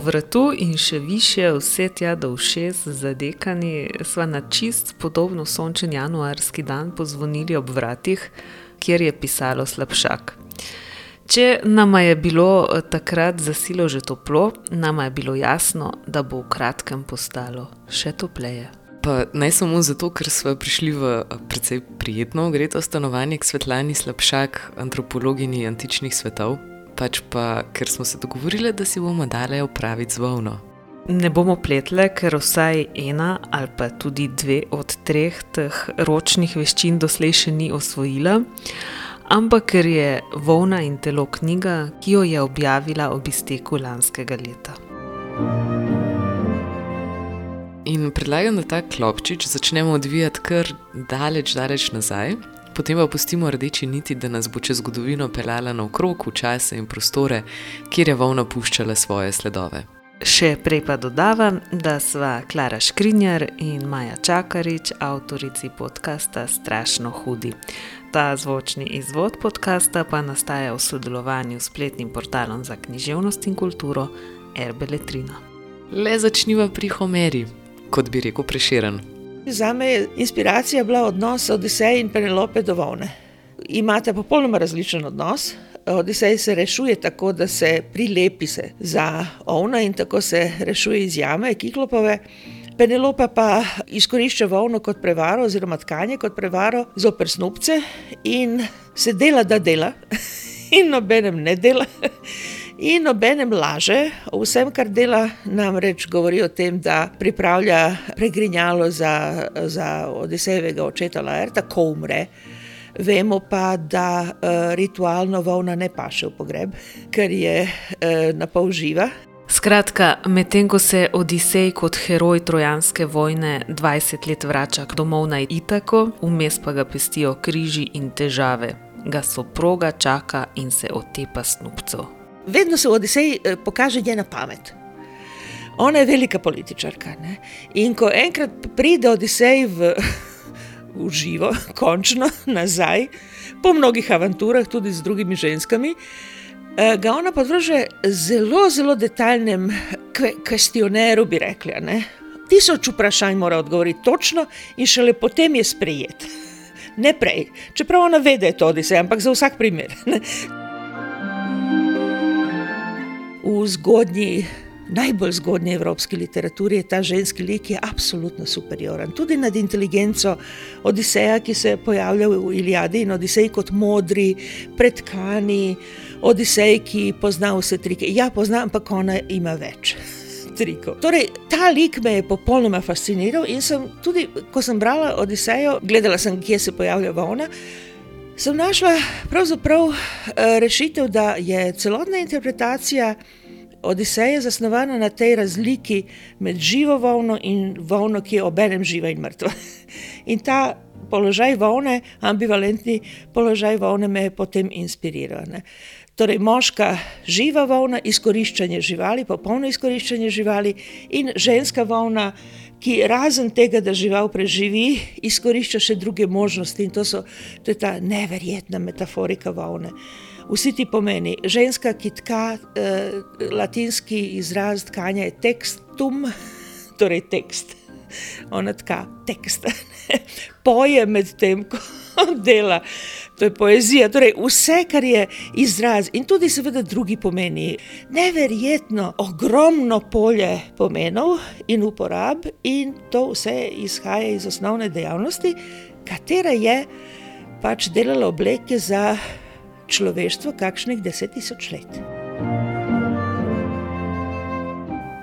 vratu in še više, vse tja do všes, zadekani, sva na čist podobno sončen januarski dan pozvonili ob vratih, kjer je pisalo slabšak. Če nama je bilo takrat za silo že toplo, nama je bilo jasno, da bo v kratkem postalo še topleje. Pa naj samo zato, ker smo prišli v precej prijetno, greto stanovanje k Svetlani Slabšak, antropologinji antičnih svetov pač pa ker smo se dogovorili, da si bomo dale opraviti zvonno. Ne bomo pletle, ker vsaj ena ali pa tudi dve od treh teh ročnih veščin doslej še ni osvojila, ampak ker je Vovna in telo knjiga, ki jo je objavila ob izteku lanskega leta. In predlagam, da ta klopčič začnemo odvijati kar daleč, daleč nazaj, potem pa pustimo rdeči niti, da nas bo čez zgodovino pelala naokrog v čase in prostore, kjer je volna puščala svoje sledove. Še prej pa dodavam, da sva Klara Škrinjar in Maja Čakarič, avtorici podcasta Strašno hudi. Ta zvočni izvod podcasta pa nastaja v sodelovanju s spletnim portalom za književnost in kulturo Erbeletrina. Le začniva pri Homeri, kot bi rekel preširen. Za me je inspiracija bila odnos Odiseja in Penelope do Vovne. Imate popolnoma različen odnos. Odisej se rešuje tako, da se prilepi se za ovna in tako se rešuje iz jame, kiklopove. Penelopa pa izkorišča volno kot prevaro, oziroma tkanje kot prevaro, zoper snupce in se dela, da dela, in nobenem ne dela. In obenem laže o vsem, kar dela, namreč govori o tem, da pripravlja pregrinjalo za, za Odisejevega očeta Laerta, ko umre. Vemo pa, da uh, ritualno volna ne paše v pogreb, ker je uh, na pol živa. Skratka, medtem ko se Odisej kot heroj trojanske vojne 20 let vrača domov na Itako, vmes pa ga pestijo križi in težave, ga soproga čaka in se otepa snupcev vedno se v Odiseji eh, pokaže njena pamet. Ona je velika političarka. Ne? In ko enkrat pride Odisej v, v živo, končno nazaj, po mnogih avanturah, tudi z drugimi ženskami, eh, ga ona podvrže zelo, zelo detaljnem kvestioneru, bi rekli. Ne? Tisoč vprašanj mora odgovoriti točno, in šele potem je sprejet. Ne prej, čeprav ona ve, da je to Odisej, ampak za vsak primer. Ne? V zgodnji, najbolj zgodnji evropski literaturi je ta ženski lik absolutno superioren. Tudi nad inteligenco Odiseja, ki se pojavlja v Iliadi in Odisej kot modri, predkani, Odisej, ki pozna vse trike. Ja, pozna, ampak ona ima več. Torej, ta lik me je popolnoma fasciniral in sem tudi, ko sem brala Odisejo, gledala sem, kje se pojavlja ona. Sem našla pravzaprav eh, rešitev, da je celotna interpretacija Odiseja zasnovana na tej razliki med živo volno in volno, ki je obenem živa in mrtva. In ta položaj volne, ambivalentni položaj volne, me je potem inspiriral. Ne. Torej, moška živa volna, izkoriščanje živali, popolno izkoriščanje živali, in ženska volna, ki razen tega, da žival preživi, izkorišča še druge možnosti. In to, so, to je ta neverjetna metaforika volne vsi ti pomeni. Ženska, ki tka, eh, latinski izraz tkanja je tekstum, torej tekst. Ona tka tekst, poje med tem, ko dela. To je poezija, torej vse, kar je izraz, in tudi, seveda, drugi pomeni. Neverjetno, ogromno polje pomenov in uporab, in to vse izhaja iz osnovne dejavnosti, katera je pač delala obleke za človeštvo kakšnih deset tisoč let.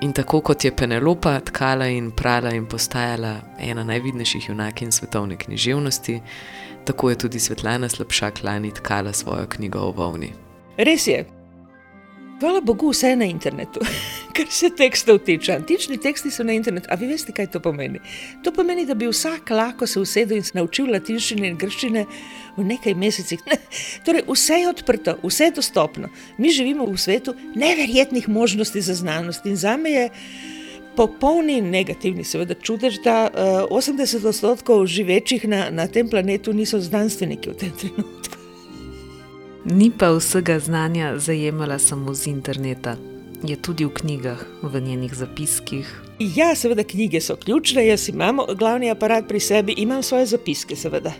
In tako kot je Penelopa tkala in prala in postajala ena najvidnejših junakin svetovne književnosti, tako je tudi Svetlana Slabšak lani tkala svojo knjigo o Vovni. Res je, Hvala Bogu, vse je na internetu, kar se tekstov tiče. Antični teksti so na internetu. A vi veste, kaj to pomeni? To pomeni, da bi vsak lahko se usedel in se naučil latinščine in grščine v nekaj mesecih. Torej, vse je odprto, vse je dostopno. Mi živimo v svetu neverjetnih možnosti za znanost in za me je. Popolni negativni, seveda, čudež, da uh, 80 odstotkov živečih na, na tem planetu niso znanstveniki v tem trenutku ni pa vsega znanja zajemala samo z interneta. je tudi v knjigah, v njenih zapiskih. Ja, seveda, knjige so ključne. Jaz imam glavni aparat pri sebi, imam svoje zapiske, seveda,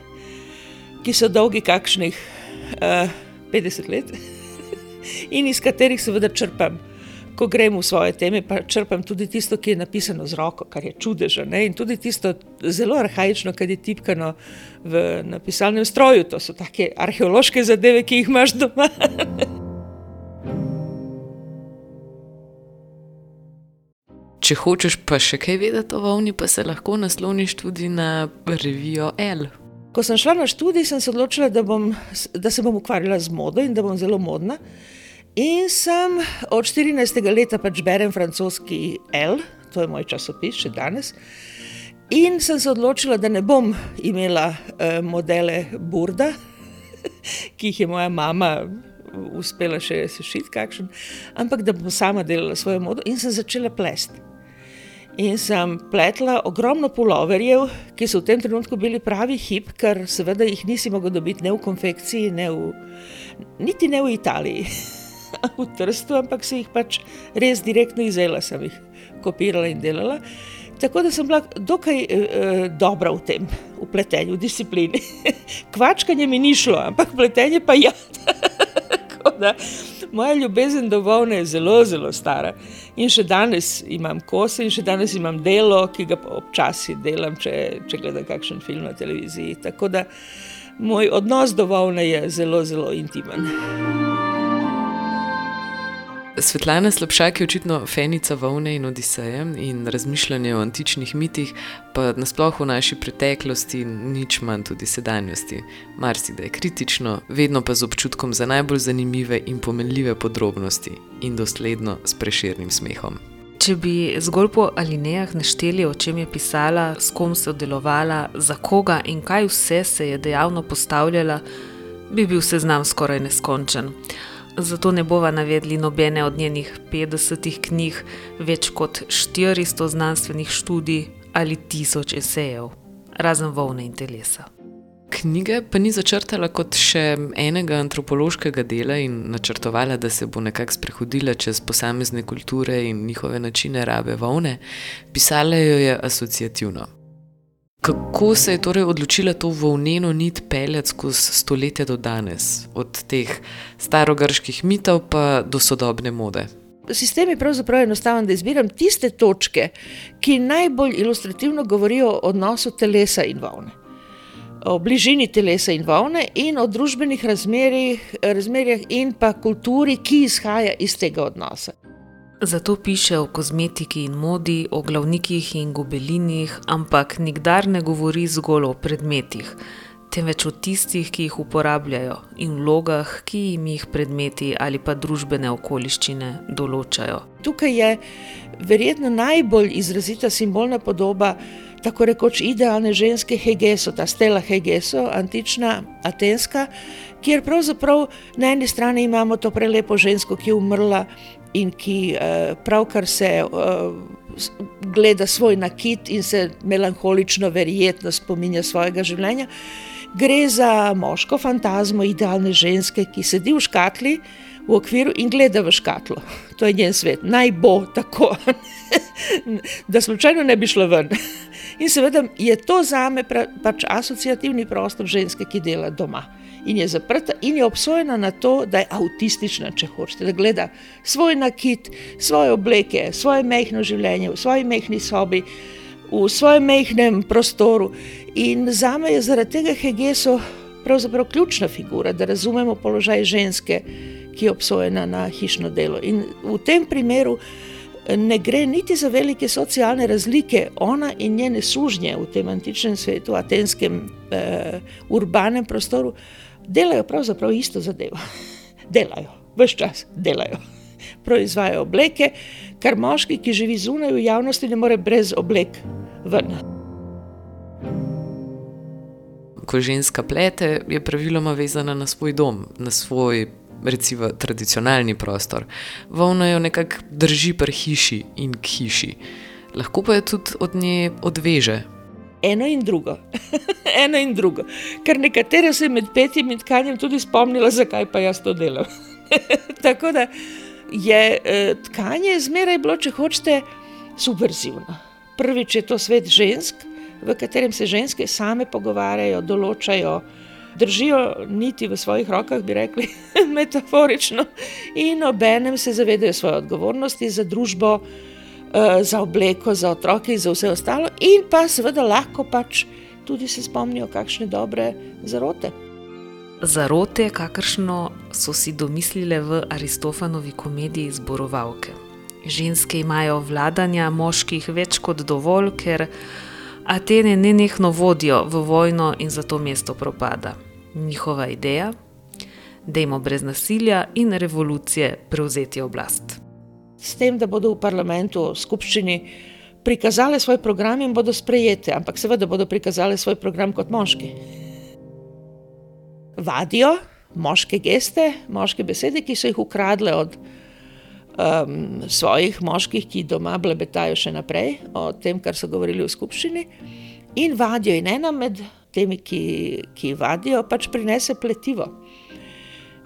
ki so dolgi kakšnih uh, eh, 50 let in iz katerih seveda črpam. Ko grem v svoje teme, pa črpam tudi tisto, ki je napisano z roko, kar je čudežno. In tudi tisto zelo arhajično, kar je tipkano v napisalnem stroju. To so take arheološke zadeve, ki jih imaš doma. Če hočeš pa še kaj vedeti o volni, pa se lahko nasloniš tudi na revijo L. Ko sem šla na študij, sem se odločila, da, bom, da se bom ukvarjala z modo in da bom zelo modna. In sem od 14. leta pač berem francoski L, to je moj časopis še danes. In sem se odločila, da ne bom imela uh, modele Burda, ki jih je moja mama uspela še sešiti, kakšen, ampak da bom sama delala svojo modo in sem začela plesti. In sem pletla ogromno puloverjev, ki so v tem trenutku bili pravi hip, ker seveda jih nisi mogla dobiti ne v konfekciji, ne v, niti ne v Italiji, v Trstu, ampak si jih pač res direktno izela, sem jih kopirala in delala. Tako da sem bila dokaj eh, dobra v tem, v pletenju, v disciplini. Kvačkanje mi ni šlo, ampak pletenje pa ja. moja ljubezen do volne je zelo, zelo stara. In še danes imam kose, in še danes imam delo, ki ga občasno delam, če, če gledam kakšen film na televiziji. Tako da moj odnos do volne je zelo, zelo intimen. Svetlana Slabšak je očitno fenica volne in odiseje in razmišljanja o antičnih mitih, pa nasplošno v naši preteklosti, nič manj tudi sedanjosti. Marsikaj je kritično, vedno pa z občutkom za najbolj zanimive in pomenljive podrobnosti in dosledno s preširnim smehom. Če bi zgolj po alinejah našteli, o čem je pisala, s kom se je delovala, za koga in kaj vse se je dejavno postavljala, bi bil seznam skoraj neskončen zato ne bova navedli nobene od njenih 50 knjig, več kot 400 znanstvenih študij ali tisoč esejev, razen volne in telesa. Knjige pa ni začrtala kot še enega antropološkega dela in načrtovala, da se bo nekako sprehodila čez posamezne kulture in njihove načine rabe volne, pisala jo je asociativno. Kako se je torej odločila to volneno nit peljati skozi stoletja do danes, od teh starogrških mitov pa do sodobne mode? Sistem je pravzaprav enostaven, da izbiram tiste točke, ki najbolj ilustrativno govorijo o odnosu telesa in volne. O bližini telesa in volne, in o družbenih razmerjih, razmerjih in pa kulturi, ki izhaja iz tega odnosa. Zato piše o kozmetiki in modi, o glavnikih in gobelinih, ampak nikdar ne govori zgolj o predmetih, temveč o tistih, ki jih uporabljajo in vlogah, ki jim jih predmeti ali pa družbene okoliščine določajo. Tukaj je verjetno najbolj izrazita simbolna podoba. Tako rekoč idealne ženske Hegeso, ta stela Hegeso, antična, atenska, kjer pravzaprav na eni strani imamo to prelepo žensko, ki je umrla in ki uh, pravkar se uh, gleda svoj nakit in se melankolično, verjetno spominja svojega življenja. Gre za moško fantazmo, idealne ženske, ki sedi v škatli v okviru in gleda v škatlo. To je njen svet, naj bo tako, da slučajno ne bi šlo ven. In seveda je to za me pač asociativni prostor ženske, ki dela doma in je zaprta in je obsojena na to, da je avtistična, če hočete, da gleda svoj nakit, svoje obleke, svoje mehko življenje v svoji mehki sobi, v svojem mehkem prostoru. In za me je zaradi tega Hegeso pravzaprav ključna figura, da razumemo položaj ženske, ki je obsojena na hišno delo. In v tem primeru. Ne gre niti za velike socialne razlike, ona in njene sužnje v tem antičnem svetu, atenskem, eh, urbanem prostoru, delajo pravzaprav isto zadevo. delajo, vse čas delajo. Proizvajajo obleke, kar moški, ki živi zunaj v javnosti, ne more brez oblek ven. Ko ženska plete, je praviloma vezana na svoj dom, na svoj. Recimo, tradicionalni prostor. Volna jo nekako drži pri hiši in k hiši. Lahko pa jo tudi od nje odveže, eno in drugo. eno in drugo. Ker nekatere se med petjem in tkanjem tudi spomnila, zakaj pa jaz to delam. Tako da je eh, tkanje zmeraj bilo, če hočete, subverzivno. Prvič je to svet žensk, v katerem se ženske same pogovarjajo, določajo, držijo niti v svojih rokah, bi rekli metaforično, in obenem se zavedajo svoje odgovornosti za družbo, za obleko, za otroke za vse ostalo, in pa seveda lahko pač tudi se spomnijo, kakšne dobre zarote. Zarote, kakršno so si domislile v Aristofanovi komediji Zborovalke. Ženske imajo vladanja moških več kot dovolj, ker Atene nenehno vodijo v vojno in zato mesto propada. Njihova ideja? Dajmo brez nasilja in revolucije prevzeti oblast. S tem, da bodo v parlamentu, v skupščini prikazali svoj program in bodo sprejete, ampak seveda bodo prikazali svoj program kot moški. Vadijo moške geste, moške besede, ki so jih ukradle od um, svojih moških, ki doma blebetajo še naprej o tem, kar so govorili v skupščini, in vadijo. In ena med temi, ki, ki vadijo, pač prinese pletivo.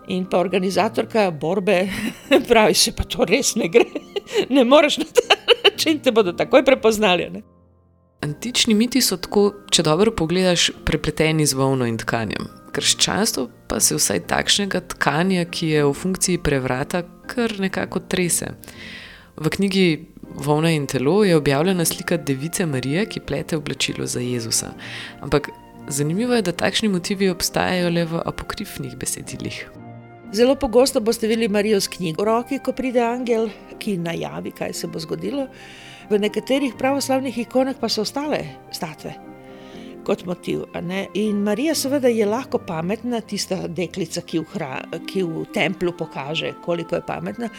In pa organizatorka borbe pravi, se pa to res ne gre, ne moreš na ta način, te bodo takoj prepoznali. Ne? Antični miti so tako, če dobro pogledaš, prepleteni z volno in tkanjem. Krščanstvo pa se vsaj takšnega tkanja, ki je v funkciji prevrata, kar nekako trese. V knjigi Volna in telo je objavljena slika Device Marije, ki plete oblačilo za Jezusa. Ampak zanimivo je, da takšni motivi obstajajo le v apokrifnih besedilih. Zelo pogosto boste videli Marijo s knjigo v roki, ko pride angel, ki najavi, kaj se bo zgodilo. V nekaterih pravoslavnih ikonah pa so ostale statve kot motiv. In Marija, seveda, je lahko pametna, tista deklica, ki v, hra, ki v templu pokaže, koliko je pametna,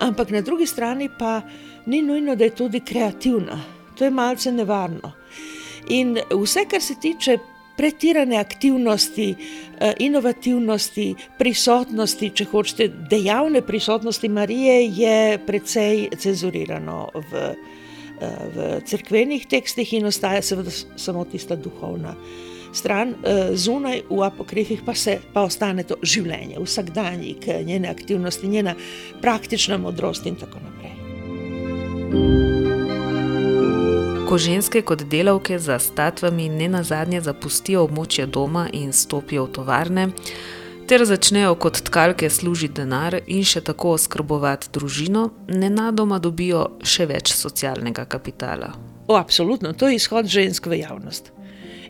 ampak na drugi strani pa ni nujno, da je tudi kreativna. To je malce nevarno. In vse, kar se tiče pretirane aktivnosti, eh, inovativnosti, prisotnosti, če hočete, dejavne prisotnosti Marije, je precej cenzurirano v v crkvenih tekstih in ostaja seveda samo tista duhovna stran. Eh, zunaj v apokrifih pa, se, pa ostane to življenje, vsakdanjik, njene aktivnosti, njena praktična modrost in tako naprej. Ko ženske kot delavke za statvami ne na zadnje zapustijo območje doma in stopijo v tovarne, ter začnejo kot tkalke služiti denar in še tako oskrbovati družino, nenadoma dobijo še več socialnega kapitala. O, absolutno, to je izhod žensk v javnost.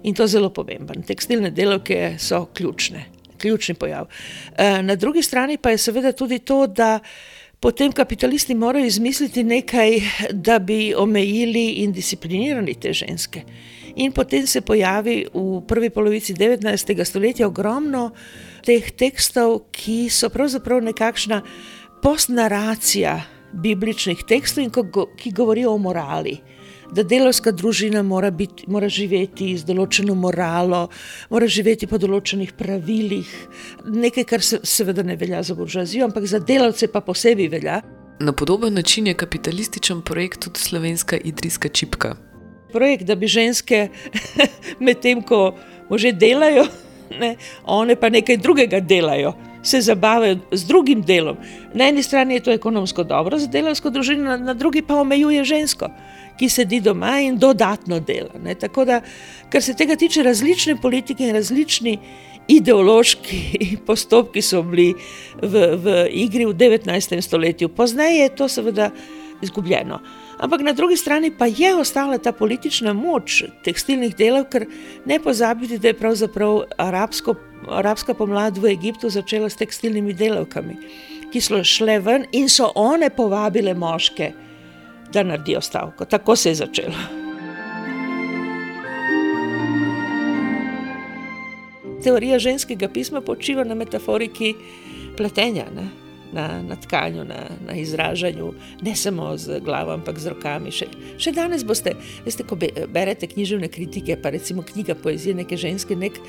In to je zelo pomemben. Tekstilne delavke so ključne, ključni pojav. E, na drugi strani pa je seveda tudi to, da potem kapitalisti morajo izmisliti nekaj, da bi omejili in disciplinirali te ženske. In potem se pojavi v prvi polovici 19. stoletja ogromno teh tekstov, ki so pravzaprav nekakšna postnaracija bibličnih tekstov in ki govorijo o morali. Da delovska družina mora, biti, mora živeti z določeno moralo, mora živeti po določenih pravilih, nekaj, kar se, seveda ne velja za buržoazijo, ampak za delavce pa posebej velja. Na podoben način je kapitalističen projekt tudi slovenska idrijska čipka. Projekt, da bi ženske, medtem ko že delajo, ne, one pa nekaj drugega delajo, se zabavajo z drugim delom. Na eni strani je to ekonomsko dobro za delovsko družino, na drugi pa omejuje žensko, ki sedi doma in dodatno dela. Ne. Tako da, kar se tega tiče, različne politike in različni ideološki postopki so bili v, v igri v 19. stoletju, pozneje je to seveda izgubljeno. Ampak na drugi strani pa je ostala ta politična moč tekstilnih delov, ker ne pozabite, da je pravzaprav arabsko, arabska pomlad v Egiptu začela s tekstilnimi delavkami, ki so šle ven in so one povabile moške, da naredijo stavko. Tako se je začelo. Teorija ženskega pisma počiva na metaforiki pletenja. Ne? na, na tkanju, na, na izražanju, ne samo z glavo, ampak z rokami. Še, še danes boste, veste, ko berete književne kritike, pa recimo knjiga poezije neke ženske, nek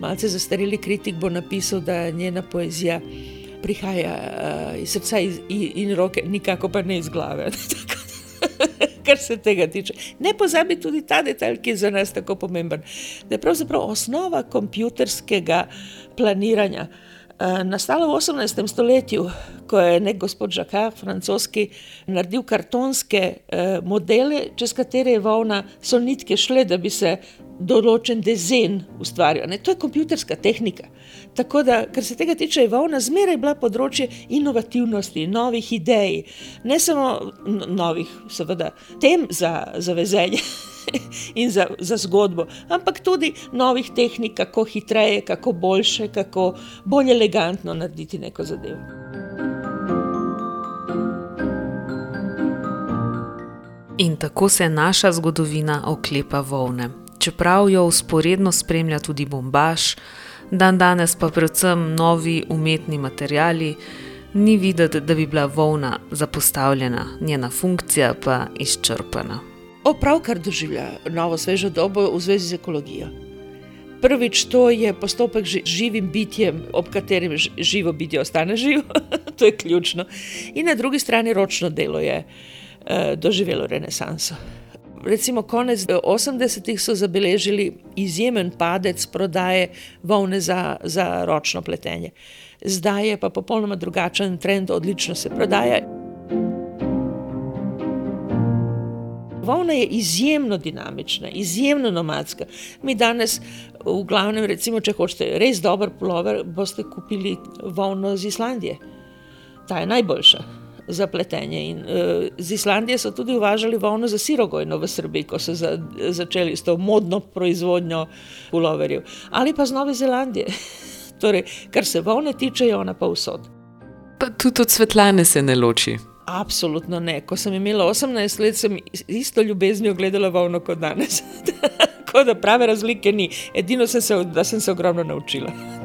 malce zastareli kritik bo napisal, da njena poezija prihaja uh, iz srca in, in roke, nikako pa ne iz glave. Kar se tega tiče. Ne pozabi tudi ta detalj, ki je za nas tako pomemben. Da je pravzaprav osnova kompjuterskega planiranja Eh, nastala v 18. stoletju, ko je nek gospod Žakar, francoski, naredil kartonske eh, modele, čez katere je volna, so nitke šle, da bi se določen dezen ustvarjal. Ne, to je kompjuterska tehnika. Tako da, kar se tega tiče, je volna zmeraj bila področje inovativnosti, novih idej, ne samo novih, seveda, tem za, za vezelje. In za, za zgodbo, ampak tudi novih tehnik, kako hitreje, kako boljše, kako bolj elegantno narediti neko zadevo. In tako se naša zgodovina oklepa volne čeprav jo usporedno spremlja tudi bombaž, dan danes pa predvsem novi umetni materiali, ni videti, da bi bila volna zapostavljena, njena funkcija pa izčrpana. Opravkar doživlja novo svežo dobo v zvezi z ekologijo. Prvič, to je postopek z živim bitjem, ob katerem živo bitje ostane živo, to je ključno. In na drugi strani ročno delo je eh, doživelo renesanso recimo konec 80-ih so zabeležili izjemen padec prodaje volne za, za ročno pletenje. Zdaj je pa popolnoma drugačen trend, odlično se prodaja. Volna je izjemno dinamična, izjemno nomadska. Mi danes, v glavnem, recimo, če hočete res dober plover, boste kupili volno iz Islandije. Ta je najboljša za pletenje. In, uh, z Islandije so tudi uvažali volno za sirogojno v Srbiji, ko so za, začeli s to modno proizvodnjo puloverjev. Ali pa z Nove Zelandije. torej, kar se volne tiče, je ona pa vsod. Pa tudi od svetlane se ne loči. Absolutno ne. Ko sem imela 18 let, sem isto ljubeznijo gledala volno kot danes. Tako da prave razlike ni. Edino sem se, da sem se ogromno naučila.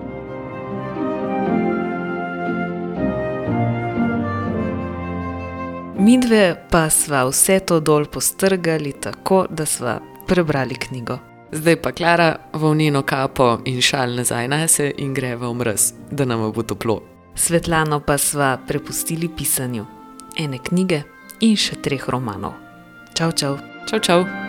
Midve pa sva vse to dol postrgali tako, da sva prebrali knjigo. Zdaj pa Klara volnino kapo in šal nazaj na se in greva v mrz, da nam bo toplo. Svetlano pa sva prepustili pisanju ene knjige in še treh romanov. Čau, čau. Čau, čau.